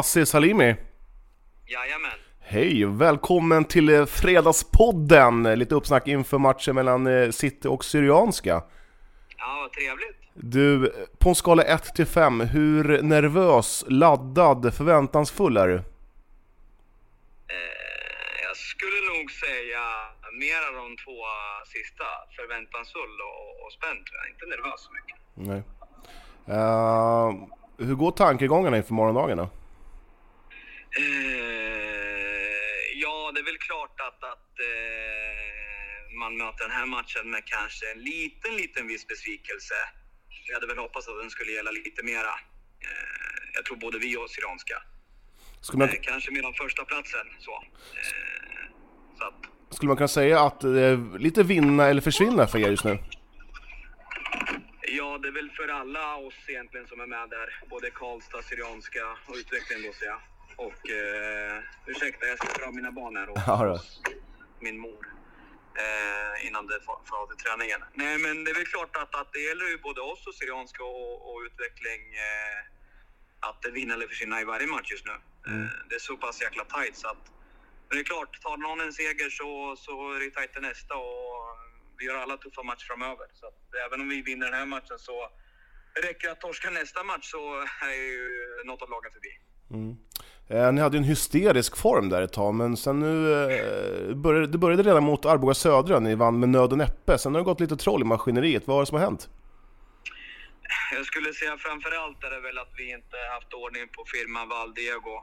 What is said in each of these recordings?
Assi Salimi? Jajamän. Hej, välkommen till eh, Fredagspodden! Lite uppsnack inför matchen mellan eh, City och Syrianska. Ja, vad trevligt. Du, på en skala 1 till 5, hur nervös, laddad, förväntansfull är du? Eh, jag skulle nog säga mer av de två sista. Förväntansfull och, och spänd. Inte nervös så mycket. Nej. Eh, hur går tankegångarna inför morgondagen då? Eh, ja, det är väl klart att, att eh, man möter den här matchen med kanske en liten, liten viss besvikelse. Jag hade väl hoppats att den skulle gälla lite mera. Eh, jag tror både vi och Syrianska. Man, kanske mer om första platsen så. Så att, skulle man kunna säga att det är lite vinna eller försvinna för er just nu? Ja, det är väl för alla oss egentligen som är med där. Både Karlstad, Syrianska och utvecklingen då ser jag. Och eh, ursäkta, jag ska dra mina barn här och Ja, min mor. Eh, innan det får av till träningen. Nej, men det är väl klart att, att det gäller ju både oss och Syrianska och, och utveckling eh, att vinna eller försvinna i varje match just nu. Eh, det är så pass jäkla tajt så att men det är klart, tar någon en seger så, så är det tajt till nästa och vi gör alla tuffa matcher framöver. Så att även om vi vinner den här matchen så räcker det att torska nästa match så är ju något av lagen förbi. Eh, ni hade ju en hysterisk form där ett tag, men sen nu... Eh, började, det började redan mot Arboga Södra, ni vann med nöd och näppe. Sen har det gått lite troll i maskineriet. Vad är det som har hänt? Jag skulle säga framförallt är det väl att vi inte haft ordning på firman Val Diego.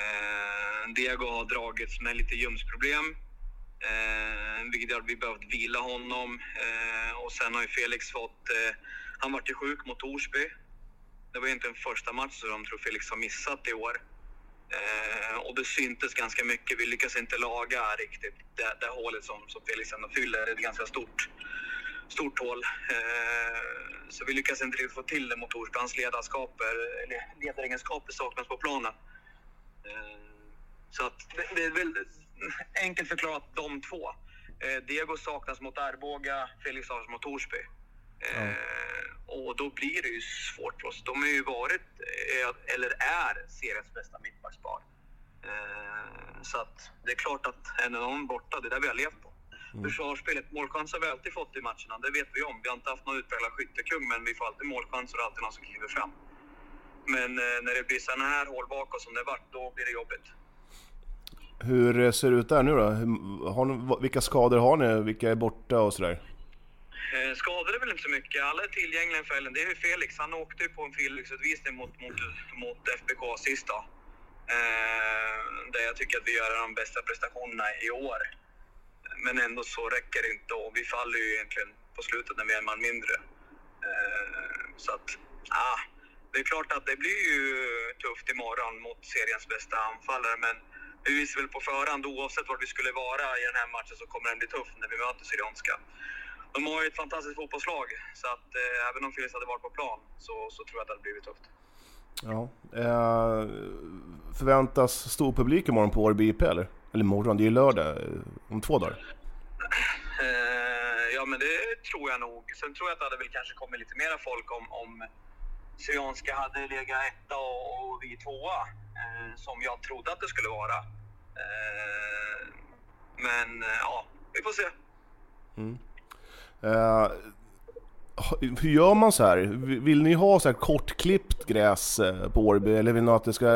Eh, Diego har dragits med lite ljumsproblem. Eh, vilket gör att vi behövt vila honom. Eh, och sen har ju Felix fått... Eh, han vart ju sjuk mot Torsby. Det var ju inte en första matchen som de tror Felix har missat i år. Eh, och det syntes ganska mycket. Vi lyckas inte laga riktigt det, det hålet som, som Felix ändå fyller. Det är ett ganska stort, stort hål. Eh, så vi lyckas inte riktigt få till det mot Torsby. Hans ledarskaper, eller ledaregenskaper saknas på planen. Eh, så att det, det är väl enkelt förklarat de två. Eh, Diego saknas mot Arboga, Felix saknas mot Torsby. Eh, och då blir det ju svårt för oss. De har ju varit, eh, eller är, seriens bästa mittbackspar. Eh, så att det är klart att en av dem borta, det är där vi har levt på. Försvarsspelet, målchanser har vi alltid fått i matcherna, det vet vi om. Vi har inte haft någon utpräglad skyttekung, men vi får alltid målchanser och alltid någon som kliver fram. Men när det blir sådana här hål bakåt som det vart, då blir det jobbigt. Hur ser det ut där nu då? Har ni, vilka skador har ni? Vilka är borta och sådär? Eh, skadade Skador är väl inte så mycket. Alla är tillgängliga i fällen. Det är ju Felix. Han åkte ju på en Felix-utvisning mot, mot, mot FBK sist då. Eh, där jag tycker att vi gör de bästa prestationerna i år. Men ändå så räcker det inte och vi faller ju egentligen på slutet när vi är en man mindre. Eh, så att, ah, det är klart att det blir ju tufft imorgon mot seriens bästa anfallare men vi visste väl på förhand oavsett var vi skulle vara i den här matchen så kommer den bli tuff när vi möter Syrianska. De har ju ett fantastiskt fotbollslag så att eh, även om Felix hade varit på plan så, så tror jag att det hade blivit tufft. Ja. Eh, förväntas stor publik imorgon på Årby IP eller? Eller imorgon, det är ju lördag. eh, Om två dagar. Eh, ja, men det tror jag nog. Sen tror jag att det hade väl kanske kommit lite mera folk om, om Syrianska hade legat etta och, och vi tvåa, eh, som jag trodde att det skulle vara. Eh, men eh, ja, vi får se. Eh, hur gör man så här? Vill ni ha så här kortklippt gräs eh, på Årby? Eller vill ni att det ska...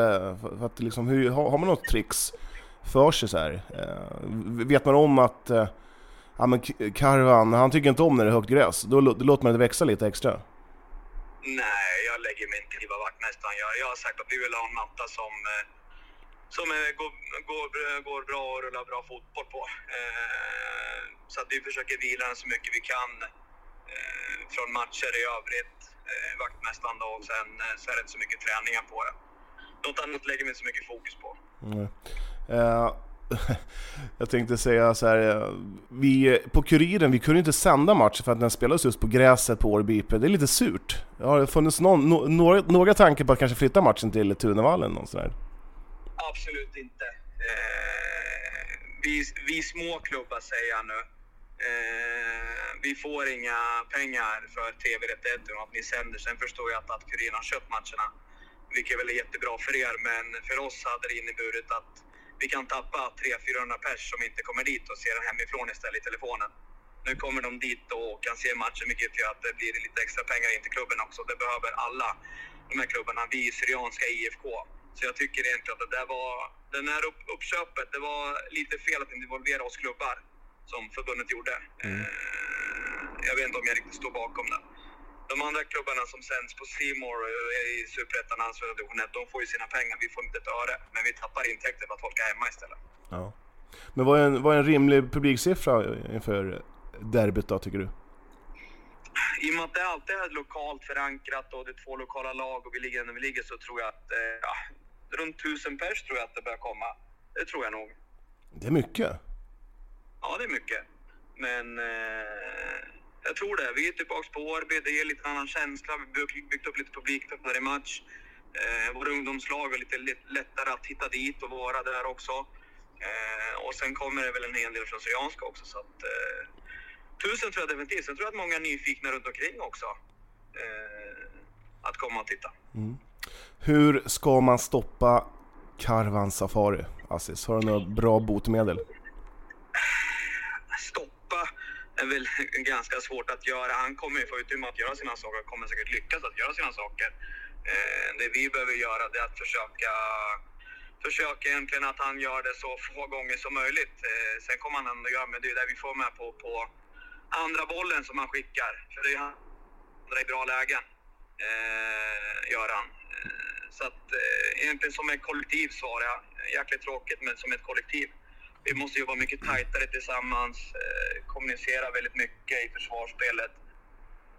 För att liksom, hur, har, man något tricks för sig så här? Eh, vet man om att... Eh, ja men Karvan, han tycker inte om när det är högt gräs. Då, då låter man det växa lite extra. Nej, jag lägger mig inte i vad vaktmästaren gör. Jag har sagt att vi vill ha en matta som, eh, som går, går, går bra och rullar bra fotboll på. Eh, Så att vi försöker vila den så mycket vi kan eh, från matcher i övrigt. eh, Vaktmästaren då, och sen eh, så är det inte så mycket träningar på det. Något annat lägger vi inte så mycket fokus på. Eh, jag tänkte säga så här, eh, vi, på Kuriren, vi kunde inte sända matchen för att den spelades just på gräset på Årby IP. Det är lite surt. Har det funnits någon, no, några, några tankar på att kanske flytta matchen till Tunavallen? Och sådär? Absolut inte. Eh, vi, vi små klubbar säger jag nu. Eh, vi får inga pengar för tv-rättigheter och att ni sänder. Sen förstår jag att, att Kuriren har köpt matcherna. vilket väl är jättebra för er, men för oss hade det inneburit att vi kan tappa 300-400 pers som inte kommer dit och ser den hemifrån istället i telefonen. Nu kommer de dit och kan se matchen, vilket gör att det blir lite extra pengar in till klubben också. Det behöver alla de här klubbarna, vi Syrianska IFK. Så jag tycker egentligen att det där var, den här upp, uppköpet, det var lite fel att involvera oss klubbar som förbundet gjorde. Mm. Jag vet inte om jag riktigt står bakom det. De andra klubbarna som sänds på Simor i Superettan, Allsvenskan division 1, de får ju sina pengar. Vi får inte ett öre. Men vi tappar intäkter för att folk är hemma istället. Ja. Men vad är en, vad är en rimlig publiksiffra inför derbyt då, tycker du? I och med att det alltid är lokalt förankrat och det är två lokala lag och vi ligger där vi ligger så tror jag att eh, ja, runt tusen pers tror jag att det börjar komma. Det tror jag nog. Det är mycket. Ja, det är mycket. Men eh, jag tror det. Vi är tillbaka på Årby. Det ger lite annan känsla. Vi har byggt upp lite publik för varje match. Eh, våra ungdomslag är lite lättare att hitta dit och vara där också. Eh, och sen kommer det väl en hel del från Syrianska också. Så att, eh, tusen tror jag definitivt. Sen tror jag att många är nyfikna runt omkring också. Eh, att komma och titta. Mm. Hur ska man stoppa Karvan Safari, Assis? Har du några bra botemedel? Stoppa är väl ganska svårt att göra. Han kommer ju få utrymme att göra sina saker och kommer säkert lyckas att göra sina saker. Eh, det vi behöver göra det är att försöka försöka egentligen att han gör det så få gånger som möjligt. Eh, sen kommer han ändå göra, men det är det vi får med på, på andra bollen som han skickar. För det är han i bra lägen, eh, gör han. Så att eh, egentligen som ett kollektiv svarar jag. Jäkligt tråkigt, men som ett kollektiv vi måste jobba mycket tajtare tillsammans, eh, kommunicera väldigt mycket i försvarsspelet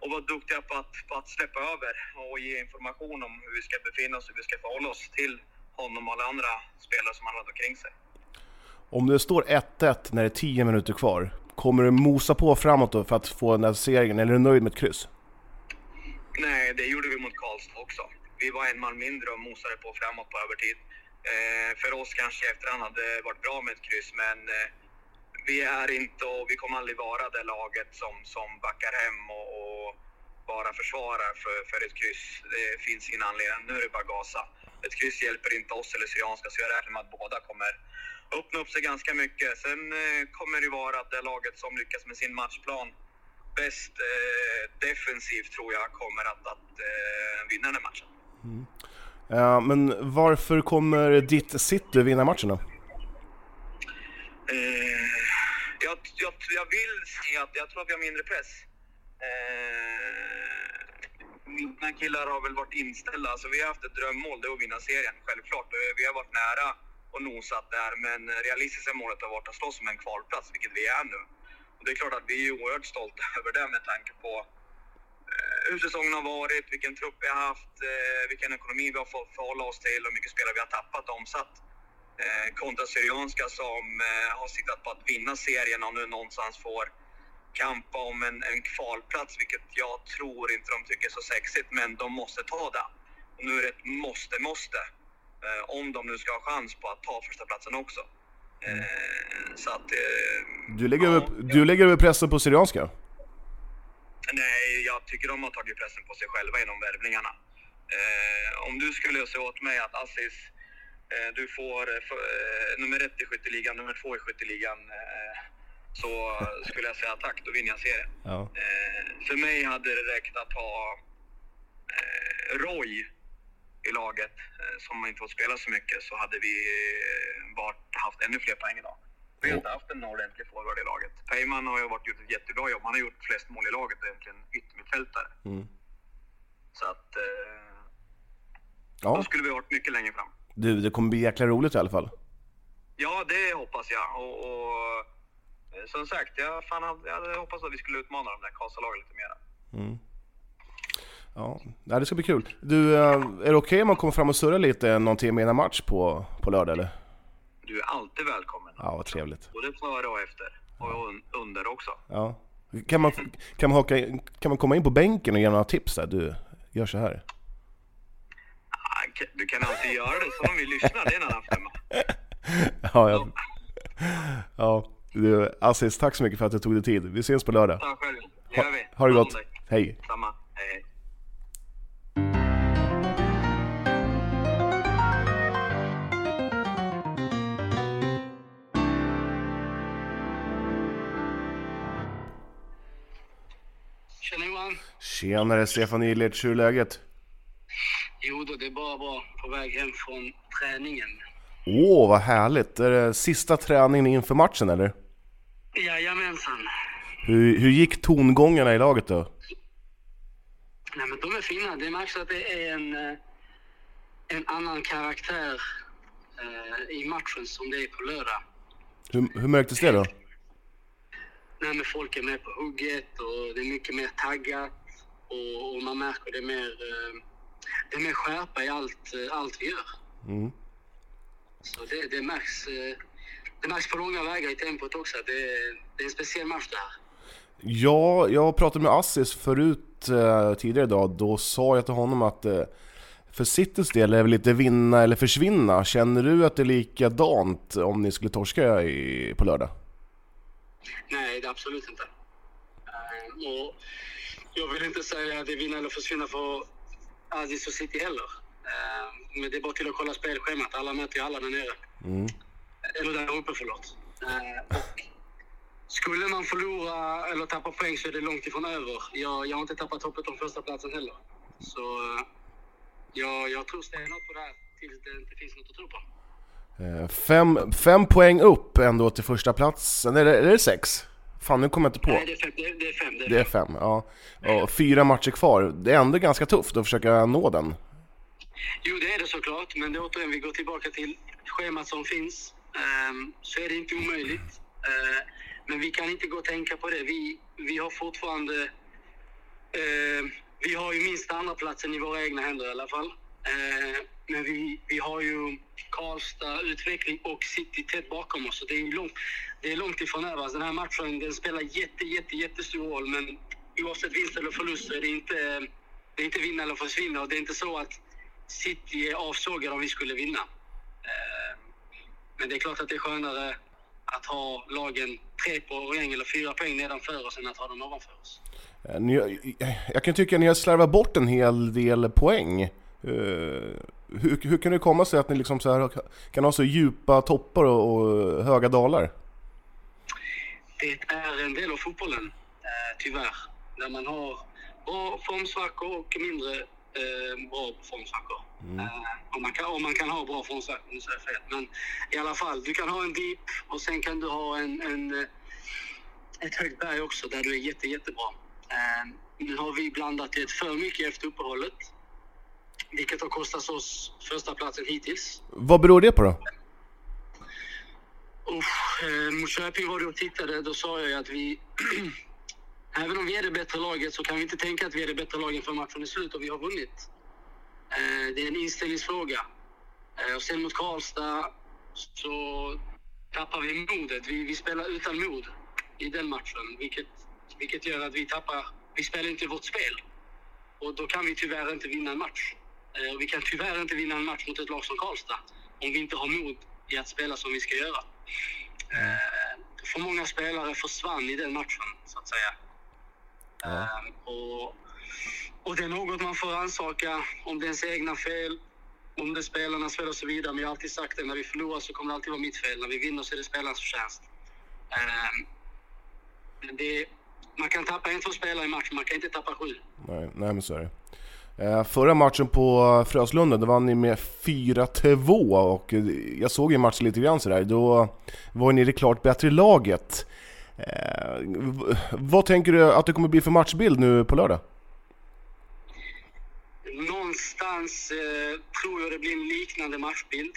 och vara duktiga på att, på att släppa över och ge information om hur vi ska befinna oss, hur vi ska förhålla oss till honom och alla andra spelare som han har omkring sig. Om det står 1-1 när det är 10 minuter kvar, kommer du mosa på framåt då för att få den där segern, eller är du nöjd med ett kryss? Nej, det gjorde vi mot Karlstad också. Vi var en man mindre och mosade på framåt på övertid. Eh, för oss kanske i efterhand hade varit bra med ett kryss, men eh, vi är inte och vi kommer aldrig vara det laget som, som backar hem och, och bara försvarar för, för ett kryss. Det finns ingen anledning. Nu är det bara gasa. Ett kryss hjälper inte oss eller Syrianska, så jag räknar med att båda kommer öppna upp sig ganska mycket. Sen eh, kommer det vara det laget som lyckas med sin matchplan bäst eh, defensivt tror jag kommer att, att eh, vinna den matchen. Mm. Uh, men varför kommer ditt City vinna matchen då? Uh, jag, jag, jag, vill se att, jag tror att vi har mindre press. Uh, mina killar har väl varit inställda, alltså vi har haft ett drömmål, det är att vinna serien, självklart. Vi har varit nära och nosat där, men realistiska målet har varit att slåss om en kvalplats, vilket vi är nu. Och det är klart att vi är oerhört stolta över det med tanke på hur säsongen har varit, vilken trupp vi har haft, eh, vilken ekonomi vi har fått förhålla oss till och mycket spelare vi har tappat och omsatt. Eh, kontra Syrianska som eh, har siktat på att vinna serien och nu någonstans får kampa om en, en kvalplats, vilket jag tror inte de tycker är så sexigt, men de måste ta det. Och nu är det ett måste, måste. Eh, om de nu ska ha chans på att ta första platsen också. Eh, så att... Du, lägger ja, över, du lägger över pressen på Syrianska? Nej, jag tycker de har tagit pressen på sig själva inom värvningarna. Eh, om du skulle säga åt mig att Assis, eh, du får eh, eh, nummer ett i skytteligan, nummer två i skytteligan, eh, så skulle jag säga tack, då vinner jag serien. Ja. Eh, för mig hade det räckt att ha Roy i laget, som inte fått spela så mycket, så hade vi bara haft ännu fler poäng idag. Vi har inte haft en ordentlig forward i laget. Peyman har ju varit gjort ett jättebra jobb. Han har gjort flest mål i laget och egentligen yttermittfältare. Mm. Så att... Eh, ja. Då skulle vi varit mycket längre fram. Du, det kommer bli jäkla roligt i alla fall. Ja, det hoppas jag. Och, och eh, som sagt, jag, fan jag hade hoppats att vi skulle utmana de där Karlstad-lagen lite mera. Mm. Ja, det ska bli kul. Du, eh, är det okej okay om man kommer fram och surrar lite någon timme innan match på, på lördag eller? Du är alltid välkommen. Ja, vad trevligt. Både före och efter. Och under också. Ja. Kan man, kan, man haka, kan man komma in på bänken och ge några tips där? Du, gör så här. Du kan alltid göra det så om vi lyssnar, det är en annan femma. Ja, ja. ja. Du, Assis, tack så mycket för att du tog dig tid. Vi ses på lördag. Tack själv. Det gör vi. Ha, ha det gott. Hej. Samma. Tjenare Stefan Illich, hur är läget? Jo då, det är bara bra. På väg hem från träningen. Åh, vad härligt! Är det sista träningen inför matchen eller? Jajamensan. Hur, hur gick tongångarna i laget då? Nej, men de är fina. Det märks att det är en, eh, en annan karaktär eh, i matchen som det är på lördag. Hur, hur märktes det då? Nej, men folk är med på hugget och det är mycket mer taggat och, och man märker det mer, eh, det är mer skärpa i allt, eh, allt vi gör. Mm. Så det, det, märks, eh, det märks på långa vägar i tempot också. Det, det är en speciell match det här. Ja, jag pratade med Assis förut eh, tidigare idag. Då sa jag till honom att eh, för Citys del är det väl lite vinna eller försvinna. Känner du att det är likadant om ni skulle torska i, på lördag? Nej, det är absolut inte. Och jag vill inte säga att det är vinna eller försvinna för Aziz och City heller. Eh, men det är bara till att kolla spelschemat. Alla möter ju alla där nere. Mm. Eller där uppe, förlåt. Eh, och skulle man förlora eller tappa poäng så är det långt ifrån över. Jag, jag har inte tappat hoppet om första platsen heller. Så eh, jag, jag tror stenhårt på det här tills det inte finns något att tro på. Eh, Fem, fem poäng upp ändå till första platsen. Det, är det sex? Fan, nu kommer jag inte på. Nej, det är fem. Det är, det är fem. Det är fem. fem, ja. Och fyra matcher kvar. Det är ändå ganska tufft att försöka nå den. Jo, det är det såklart. Men det återigen, vi går tillbaka till schemat som finns. Ehm, så är det inte omöjligt. Ehm, men vi kan inte gå och tänka på det. Vi, vi har fortfarande... ehm, vi har ju minst andra platsen i våra egna händer i alla fall. Ehm, men vi, vi har ju Karlstad, Utveckling och City tätt bakom oss. Så det är långt, det är långt ifrån över. Alltså, Den här matchen den spelar jätte, jätte, jättestor roll. Men oavsett vinst eller förlust så är det inte, det är inte vinna eller försvinna. Och det är inte så att City är avsågade om vi skulle vinna. Eh, men det är klart att det är skönare att ha lagen tre poäng eller fyra poäng nedanför oss än att ha dem ovanför oss. Eh, jag kan tycka att ni har slarvat bort en hel del poäng. Eh, Eh, hur, hur kan det komma sig att ni liksom så här kan ha så djupa toppar och, och höga dalar? Det är en del av fotbollen, eh, tyvärr. Där man har bra formsvackor och mindre eh, bra formsvackor. Eh, om, man kan, om man kan ha bra formsvackor, nu säger fel. Men i alla fall, du kan ha en deep och sen kan du ha en, en, eh, ett högt berg också där du är jätte, jättebra. Eh, nu har vi blandat det för mycket efter uppehållet. Vilket har kostat oss första platsen hittills. Vad beror det på då? Eh, mot Köping var du och tittade, då sa jag att vi... även om vi är det bättre laget så kan vi inte tänka att vi är det bättre laget för matchen är slut och vi har vunnit. Eh, det är en inställningsfråga. Eh, och sen mot Karlstad så tappar vi modet. Vi, vi spelar utan mod i den matchen, vilket, vilket gör att vi tappar... Vi spelar inte vårt spel. Och då kan vi tyvärr inte vinna en match. Eh, och vi kan tyvärr inte vinna en match mot ett lag som Karlstad om vi inte har mod i att spela som vi ska göra. Eh, för många spelare försvann i den matchen, så att säga. Eh, och, och det är något man får ansaka om det är ens egna fel, om det är spelarnas fel och så vidare. Men jag har alltid sagt det, när vi förlorar så kommer det alltid vara mitt fel. När vi vinner så är det spelarnas förtjänst. Men det, man kan tappa en, två spelare i matchen, man kan inte tappa sju. Nej, nej men så är det. Eh, förra matchen på Fröslunda, då vann ni med 4-2 och eh, jag såg ju matchen lite grann sådär. Då var ni det klart bättre laget. Eh, vad tänker du att det kommer bli för matchbild nu på lördag? Någonstans eh, tror jag det blir en liknande matchbild.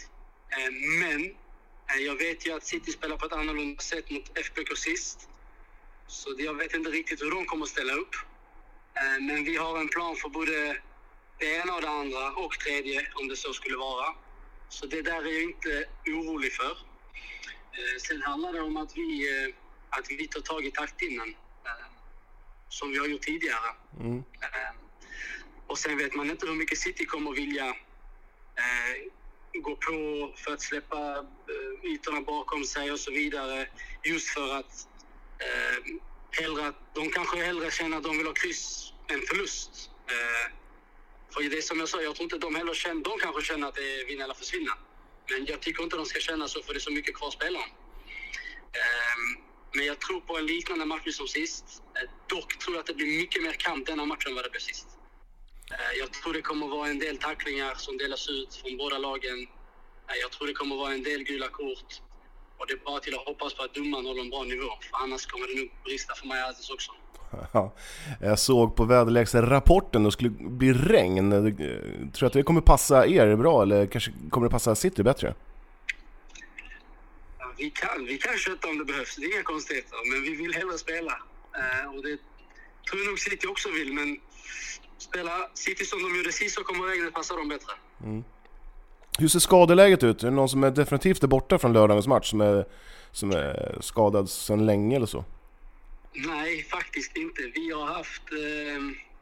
Eh, men eh, jag vet ju att City spelar på ett annorlunda sätt mot FBK sist. Så jag vet inte riktigt hur de kommer att ställa upp. Eh, men vi har en plan för både det ena och det andra och tredje om det så skulle vara. Så det där är jag inte orolig för. Eh, sen handlar det om att vi, eh, att vi tar tag i taktpinnen. Eh, som vi har gjort tidigare. Mm. Och sen vet man inte hur mycket City kommer vilja gå på för att släppa ytorna bakom sig och så vidare. Just för att eh, hellre, de kanske hellre känner att de vill ha kryss än förlust. Eh, för det är som jag sa, jag tror inte de heller känner, de kanske känner att det är vinna eller försvinna. Men jag tycker inte de ska känna så för det är så mycket kvar att spela om. Ehm, men jag tror på en liknande match som sist. Eh, dock tror jag att det blir mycket mer kamp denna matchen än vad det blev sist. Eh, jag tror det kommer vara en del tacklingar som delas ut från båda lagen. Eh, jag tror det kommer vara en del gula kort. Och det är bara till att hoppas på att domaren håller en bra nivå. För annars kommer det nog brista för mig Aziz också. Ja, jag såg på väderleksrapporten att det skulle bli regn. Eh, Tror du att det kommer passa er bra eller kanske kommer det passa City bättre? Ja, Vi kan, vi kan köta om det behövs, det är inga konstigheter. Men vi vill hellre spela. Eh, och det tror jag nog City också vill, men spela City som de gjorde sist så kommer regnet passa dem bättre. Hur ser skadeläget ut? Är det någon som är definitivt är borta från lördagens match som är, som är skadad sedan länge eller så? Nej, faktiskt inte. Vi har haft... Eh,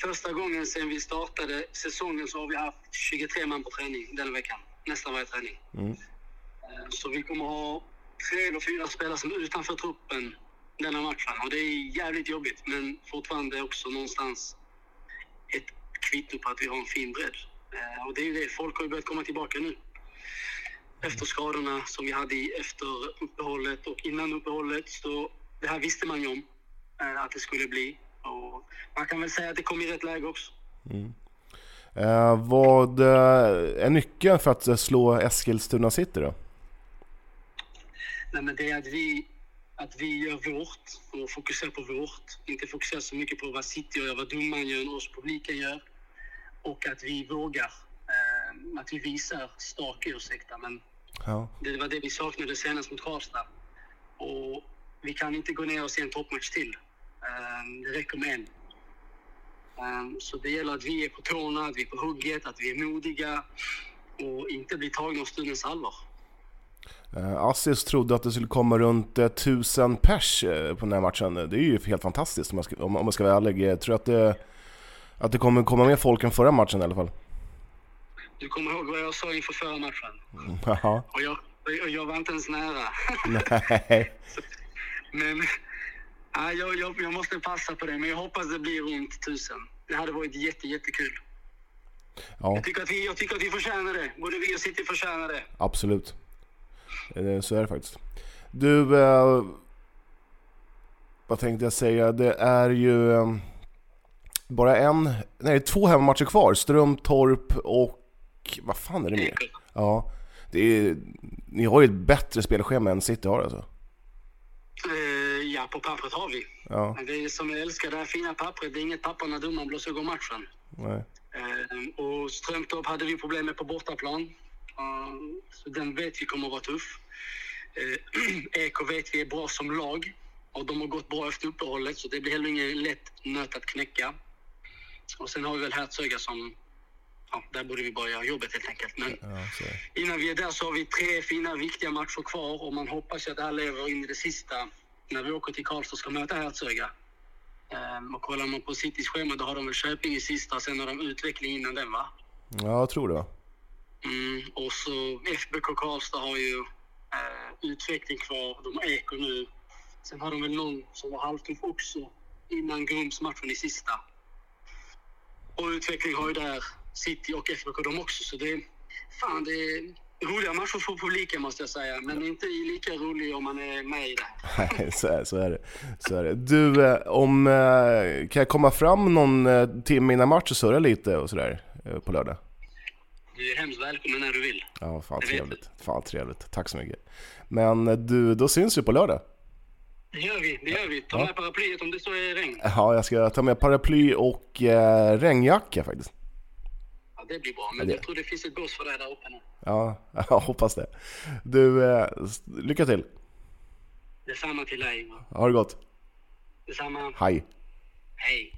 första gången sedan vi startade säsongen så har vi haft 23 man på träning den veckan. Nästan varje träning. Mm. Eh, så vi kommer ha tre eller fyra spelare som är utanför truppen denna matchen. Och det är jävligt jobbigt, men fortfarande också någonstans ett kvitto på att vi har en fin bredd. Eh, och det är ju det, folk har ju börjat komma tillbaka nu. Efter skadorna som vi hade efter uppehållet och innan uppehållet. Så det här visste man ju om eh, att det skulle bli. Och man kan väl säga att det kom i rätt läge också. Eh, vad eh, är nyckeln för att eh, slå Eskilstuna City då? Nej, men det är att vi, att vi gör vårt och fokuserar på vårt. Inte fokuserar så mycket på vad City gör, vad domaren gör och oss publiken gör. Och att vi vågar. Eh, att vi visar stake, ursäkta, men Ja. det var det vi saknade senast mot Karlstad. Och vi kan inte gå ner och se en toppmatch till. Eh, det räcker med en. Eh, så det gäller att vi är på tårna, att vi är på hugget, att vi är modiga och inte bli tagna av stundens allvar. Eh, Assis trodde att det skulle komma runt eh, 1000 pers eh, på den här matchen. Det är ju helt fantastiskt om man ska, om, man ska vara ärlig. Jag tror att det, att det kommer komma mer folk än förra matchen i alla fall. Du kommer ihåg vad jag sa inför förra matchen? Jaha. Och jag, och jag var inte ens nära. Nej. Men ja, jag, jag, jag måste passa på det. Men jag hoppas det blir runt tusen. Det hade varit jätte, jättekul. Ja, Jag tycker, att vi, jag tycker att vi förtjänar det. Både vi och City förtjänar det. absolut. Eh, Så är det faktiskt. Du, eh, vad tänkte jag säga? Det är ju eh, bara en, nej två hemmamatcher kvar. Strömtorp och vad fan är det mer? Ja, det är, ni har ju ett bättre spelschema än City har alltså. Eh, ja, på pappret har vi. Ja, Men Det är som jag älskar det här fina pappret. Det är inget papper när domaren blåser igång matchen. nej. Eh, och Strömtorp hade vi problem med på bortaplan. Eh, så den vet vi kommer att vara tuff. Eh, EK vet vi är bra som lag. Och de har gått bra efter uppehållet, så det blir heller ingen lätt nöt att knäcka. Och sen har vi väl Hertsöga som... Ja, där borde vi bara göra jobbet helt enkelt. Men Ja, innan vi är där så har vi tre fina, viktiga matcher kvar och man hoppas ju att det här lever in i det sista när vi åker till Karlstad och ska möta Hertsöga. Ehm, och kollar man på Citys schema då har de väl Köping i sista, sen har de utveckling innan den va? ja, jag tror det? Mm, och så FBK Karlstad har ju eh, utveckling kvar, de har Eko nu. Sen har de väl någon som var halvtuff också innan Grums-matchen i sista. Och utveckling har ju där City och FBK de också, så det. Fan, det är roliga matcher för publiken måste jag säga, men inte lika rolig om man är med i det. Nej, så är, så är det. Så är det. Du, eh, om, eh, kan jag komma fram någon eh, timme innan match och surra lite och sådär på lördag? Du är hemskt välkommen när du vill. Ja, fan Det trevligt. Fan trevligt. Tack så mycket. Men du, då syns vi på lördag. Det gör vi, det gör vi. Ta Ja. med paraplyet om det så är regn. Ja, jag ska ta med paraply och eh, regnjacka faktiskt. Det blir bra, men det- jag tror det finns ett bås för dig där uppe nu. Ja, jag hoppas det. Du, eh, lycka till. Detsamma till dig, Ingvar. Ha det gott. Detsamma. Hej. Hej.